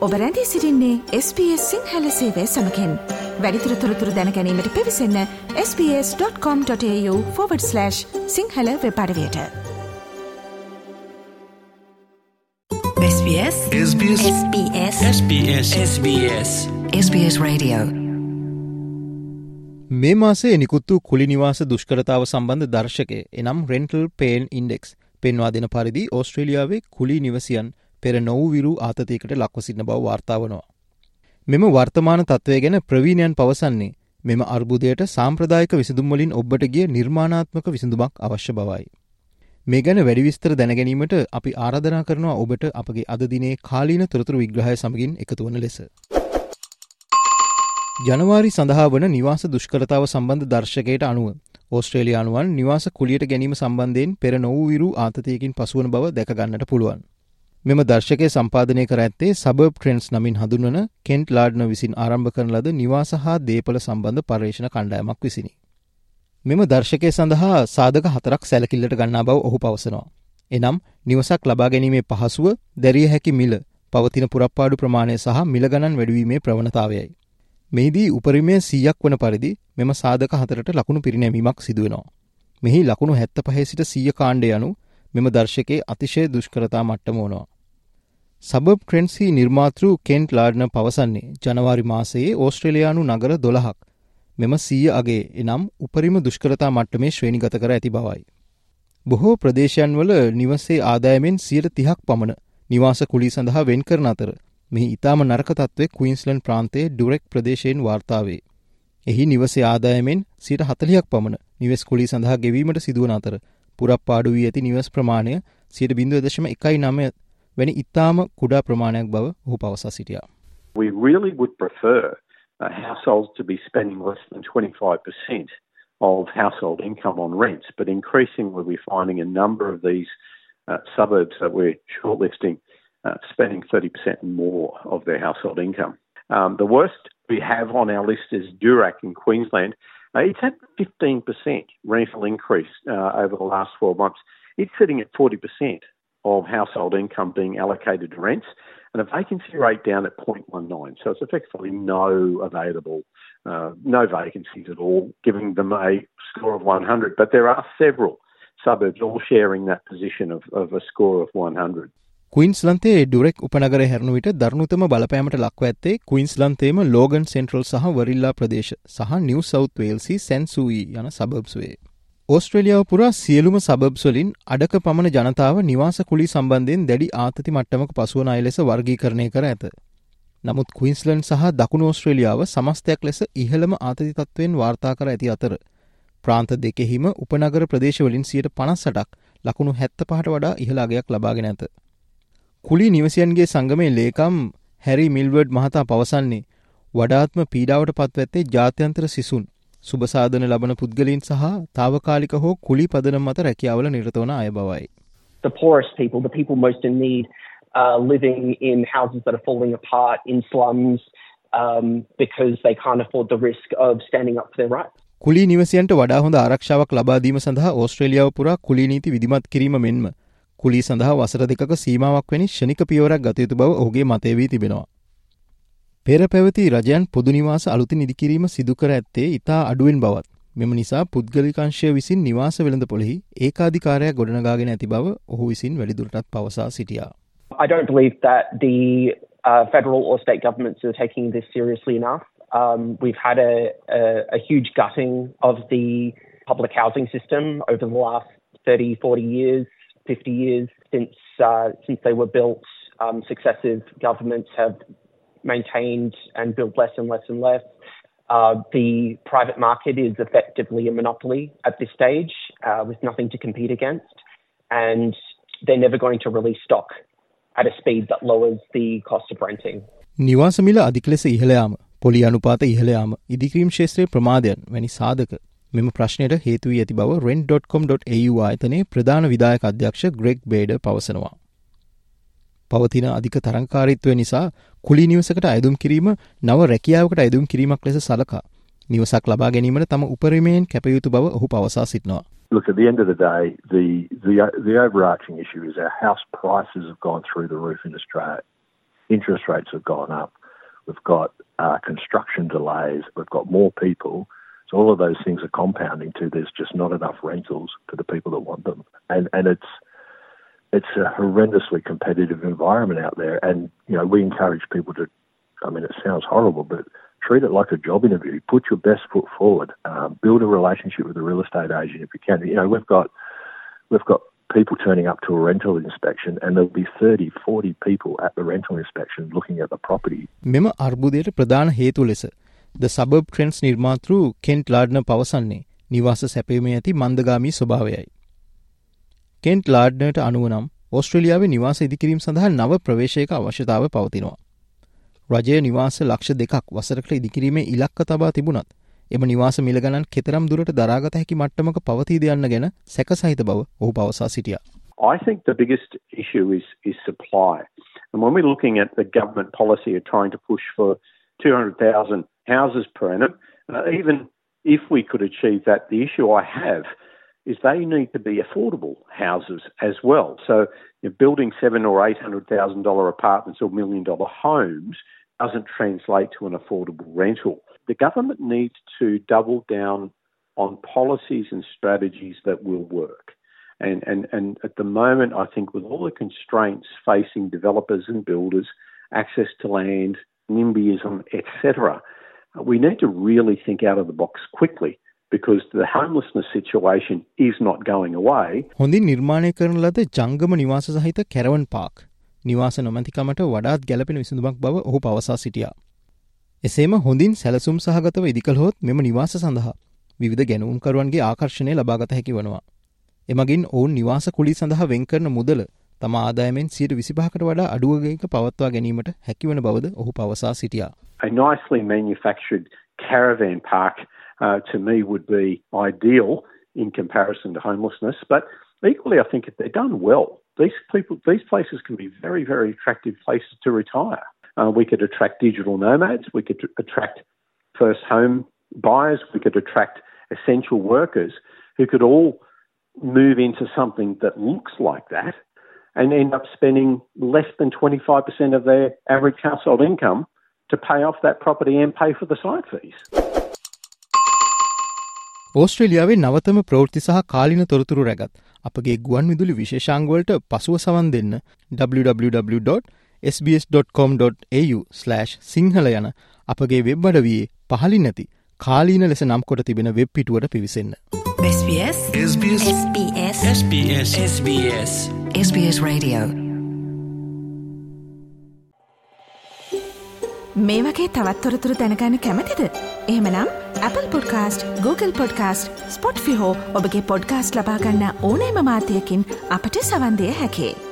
ඔබ රැඳී සිරින්නේ SBS සිංහල සේවය සමකෙන්. වැඩිතුර තොරතුර දැනැනීමට පිවිසන්න ps.com.ta/ සිංහල වෙපඩවයට මේ මාසේ නිකුත් වූ කුලි නිවාස දුෂ්කරතාව සම්බන්ධ දර්ශකය එනම් රෙන්ටල් පේන් ඉන්ඩෙක්ස් පෙන්වා දෙන පරිදි ඕස්ට්‍රේලියාවේ කුලි නිවසියන් පෙර නොවවිරු ආතතියකට ලක්ව සිටින බව වාර්තාාවනවා. මෙම වර්තමාන තත්ත්වය ගැන ප්‍රවීණයන් පවසන්නේ මෙම අර්බුදයට සාම්ප්‍රදායක විසඳුම්වලින් ඔබට ගිය නිර්මාණාත්මක විසඳුමක් අවශ්‍ය බවයි. මේ ගැන වැඩිවිස්තර දැනගැනීමට අපි ආරධනා කරනවා ඔබට අපගේ අද දිනේ කාලීන තොරතුරු විග්‍රහය සමගින් එකතුවන ලෙස. ජනවාරි සඳහා වන නිවාස දුෂ්කරතාව සම්බන්ධ දර්ශකයට අනුව ඕස්ට්‍රේලයානුවන් නිවාස කුලියට ගැනීම සම්බන්ධයෙන් පෙර නොවූවිරු ආතතියකින් පසුවන බව දැකගන්නට පුළුවන්. මෙම දර්ශකය සම්පාදනය කර ඇත්තේ සබබ් ට්‍රෙන්න්ස් නමින් හඳුන්වන කෙන්ට් ලාඩ්න විසින් ආරම්භ කරන ලද නිවාස හා දේපල සම්බන්ධ පර්ේෂණ කණ්ඩායමක් විසිනි. මෙම දර්ශකය සඳහා සාධක හතරක් සැලකිල්ලට ගන්නා බව ඔහු පවසනවා. එනම් නිවසක් ලබා ගැනීමේ පහසුව දැරිය හැකි මිල පවතින පුරප්පාඩු ප්‍රමාණය සහ මිලගණන් වැඩවීමේ ප්‍රවණතාවයයි. මෙහිදී උපරිමය සීයක් වන පරිදි මෙම සාධක හතරට ලකුණු පිරිනැමීමක් සිදුවෙනවා. මෙහි ලකුණු හැත්ත පහේ සිට සීය කාණ්ඩ යනු මෙම දර්ශකයේ අතිශය දුෂ්කරතා මට්ටම වනවා. සබබ් ට්‍රෙන්න්සි නිර්මාතෘ කෙන්ට් ලාඩ්න පවසන්නේ ජනවාරි මාසයේ ඕස්ට්‍රලයානු නගර දොළහක් මෙම සීය අගේ එනම් උපරිම දුෂ්කරතා මට්ටමේ ශ්‍රේණිගත කර ඇති බවයි. බොහෝ ප්‍රදේශයන්වල නිවසේ ආදායමෙන් සියට තිහක් පමණ නිවාස කුලි සඳහා වෙන් කරන අතර මෙහි ඉතාම නරක තත්ත්වය ක්වීන්ස්ලන් ප්‍රාන්තයේ ඩුරෙක් ප්‍රදේශයෙන් වාර්තාවේ. එහි නිවසේ ආදායමෙන් සිට හතලියක් පමණ නිවෙස් කුලි සඳහා ගෙවීමට සිදුවන අතර පුරප්පාඩු වී ඇති නිවස් ප්‍රමාණය සියට බිඳුව දශම එකයි නමය වැනි ඉතාම කුඩා ප්‍රමාණයක් බව ඔහු පවසා සිටියා. We really would prefer uh, households to be spending less than 25% of household income on rents, but increasingly we're finding a number of these uh, suburbs that we're shortlisting uh, spending 30% more of their household income. Um, the worst we have on our list is Durack in Queensland. uh, it's had 15% rental increase uh, over the last 12 months. It's sitting at 40% of household income being allocated to rents and a vacancy rate down at 0.19. So it's effectively no available, uh, no vacancies at all, giving them a score of 100. But there are several suburbs all sharing that position of, of a score of 100. ක්වීන්ස්ලන්තේ ඩුරෙක් උපනගර හැරණු විට දරුණුතම බලපෑමට ලක්ව ඇත්තේ ක්වීන්ස්ලන්තේම Logan central සහ වරිල්ලා ප්‍රදේශ සහ New south වේල්සි සැන්සූයි යන සබබ්ස්වේ. ඕස්ට්‍රලියාව පුරා සියලුම සබබ්ස්වලින් අඩක පමණ ජනතාව නිවාස කුලි සම්බන්ධයෙන් දැඩි ආතති මට්ටමක පසුවන අය ලෙස වර්ගීකරණය කර ඇත. නමුත් ක්වීන්ස්ලන්් සහ දකුණු ඕස්ට්‍රේලියාව සමස්තයක් ලෙස ඉහළම ආතති තත්ත්වයෙන් වාර්තා කර ඇති අතර. ප්‍රාන්ත දෙකෙහිම උපනගර ප්‍රදේශවලින් සියට පනස්සටක් ලකුණු හැත්ත පහට වඩා ඉහලාගයක් ලබාගෙන ඇත. කුලි නිවසියන්ගේ සංගමේ ලේකම් හැරි මිල්වර්ඩ් මහතා පවසන්නේ වඩාත්ම පීඩාවට පත්වඇත්තේ ජාත්‍යන්තර සිසුන් සුබසාධන ලබන පුද්ගලින් සහ තාවකාලික හෝ කුලි පදනම් මත රැකියාවල නිරතවන අය බවයි. the poorest people, the people most in need, uh, living in houses that are falling apart, in slums, um, because they can't afford the risk of standing up for their rights. කුලි නිවසියන්ට වඩා හොඳ ආරක්ෂාවක් ලබාදීම සඳහා ඕස්ට්‍රේලියාව පුරා කුලීනීති විදිමත් කිරීම මෙන්ම කුලී සඳහා වසර දෙකක සීමාවක් වැනි ෂණික පියවරක් ගත යුතු බව ඔහුගේ මතය වී තිබෙනවා. පෙර පැවති රජයන් පොදුනිවාස අලුතින් ඉදිකිරීම සිදුකර ඇත්තේ ඉතා අඩුවෙන් බවත්. මෙම නිසා පුද්ගලිකංශය විසින් නිවාස වෙළඳ පොළෙහි ඒකාධිකාරයක් ගොඩනගාගෙන ඇති බව ඔහු විසින් වැඩිදුරටත් පවසා සිටියා. I don't believe that the uh, federal or state governments are taking this seriously enough. Um, we've had a, a, a huge gutting of the public housing system over the last 30, 40 years, 50 years since uh, since they were built. Um, successive governments have maintained and built less and less and less. Uh, the private market is effectively a monopoly at this stage uh, with nothing to compete against, and they're never going to release stock at a speed that lowers the cost of renting. නිවාසමිල අධික ලෙස ඉහළයාම පොලි අනුපාත ඉහළයාම ඉදිකිරීම් ශේත්‍රයේ ප්‍රමාදයන් වැනි සාධක මෙම ප්‍රශ්නයට හේතුවී ඇති බව රෙන්.com.au ආයතනයේ ප්‍රධාන විදායක අධ්‍යක්ෂ ග්‍රෙක් බේඩ පවසනවා. පවතින අධික තරංකාරීත්වය නිසා කුලි නිවසකට අයදුම් කිරීම නව රැකියාවකට අයදුම් කිරීමක් ලෙස සලකා නිවසක් ලබා ගැනීමට තම උපරිමයෙන් කැපයුතු බව ඔහු පවසා සිටිනවා. Look, at the end of the day, the, the, the overarching issue is our house prices have gone through the roof in Australia. interest rates have gone up. We've got uh, construction delays. We've got more people. So all of those things are compounding to there's just not enough rentals for the people that want them, and and it's it's a horrendously competitive environment out there. And you know we encourage people to. I mean, it sounds horrible, but treat it like a job interview. Put your best foot forward. Um, build a relationship with a real estate agent if you can. You know we've got we've got people turning up to a rental inspection and there'll be 30, 40 people at the rental inspection looking at the property. මෙම අර්බුදයට ප්‍රධාන හේතු ලෙස ද සබබ් ට්‍රෙන්ස් නිර්මාතෘ Kent ලාඩ්න පවසන්නේ නිවාස සැපීමේ ඇති මන්දගාමී ස්වභාවයයි. Kent ලාඩ්නට අනුවනම් ඔස්ට්‍රලියාවේ නිවාස ඉදිකිරීම සඳහා නව ප්‍රවේශයක අවශ්‍යතාව පවතිනවා. රජය නිවාස ලක්ෂ දෙකක් වසරකට ඉදිකිරීමේ ඉලක්ක තබා තිබුණත් එම නිවාස මිලගණන් කෙතරම් දුරට දරාගත හැකි මට්ටමක පවතීද යන්න ගැන සැකසහිත බව ඔහු පවසා සිටියා. I think the biggest issue is, is supply. And when we're looking at the government policy of trying to push for 200,000 houses per annum, uh, even if we could achieve that, the issue I have is they need to be affordable houses as well. So building seven or eight hundred thousand dollar apartments or million dollar homes doesn't translate to an affordable rental. The government needs to double down on policies and strategies that will work. And, and, and at the moment, I think with all the constraints facing developers and builders, access to land, NIMBYism, etc., we need to really think out of the box quickly because the homelessness situation is not going away. හොඳින් නිර්මාණය කරන ලද ජංගම නිවාස සහිත කැරවන් Park නිවාස නොමැතිකමට වඩාත් ගැලපෙන විසඳුමක් බව ඔහු පවසා සිටියා. එසේම හොඳින් සැලසුම් සහගතව ඉදිකළහොත් මෙම නිවාස සඳහා විවිධ ගැනුම්කරුවන්ගේ ආකර්ශණය ලබාගත හැකි වනවා. එමගින් ඔවුන් නිවාස කුලි සඳහා වෙන්කරන මුදල තම ආදායමෙන් සියට විසිපහකට වඩා අඩුවගේක පවත්වා ගැනීමට හැකිවන බවද ඔහු පවසා සිටියා. A nicely manufactured caravan park uh, to me would be ideal in comparison to homelessness, but equally I think if they're done well, these people, these places can be very, very attractive places to retire. Uh, we could attract digital nomads. We could attract first home buyers. We could attract essential workers who could all move into something that looks like that and end up spending less than 25% of their average household income to pay off that property and pay for the site fees. ඕස්ට්‍රේලියාවේ නවතම ප්‍රවෘත්ති සහ කාලින තොරතුරු රැගත් අපගේ ගුවන් විදුලි විශේෂංගවලට පසුව සවන් දෙන්න www.sbs.com.au/ සිංහල යන අපගේ වෙබ් අඩවයේ පහලින් නැති කාලීන ලෙස නම් කොට තිබෙන වෙබ් පිටුවට පිවිසන්න. SBS SBS SBS SBS SBS SBS Radio. මේ වගේ තවත්තොරතුරු දැනගන්න කැමතිද. එහෙමනම් Apple podcast Google podcast Spotify ඔබගේ පොඩ්කාස්ට ලබාගන්න ඕනෑම මාතයකින් අපට සවන්දය හැකේ.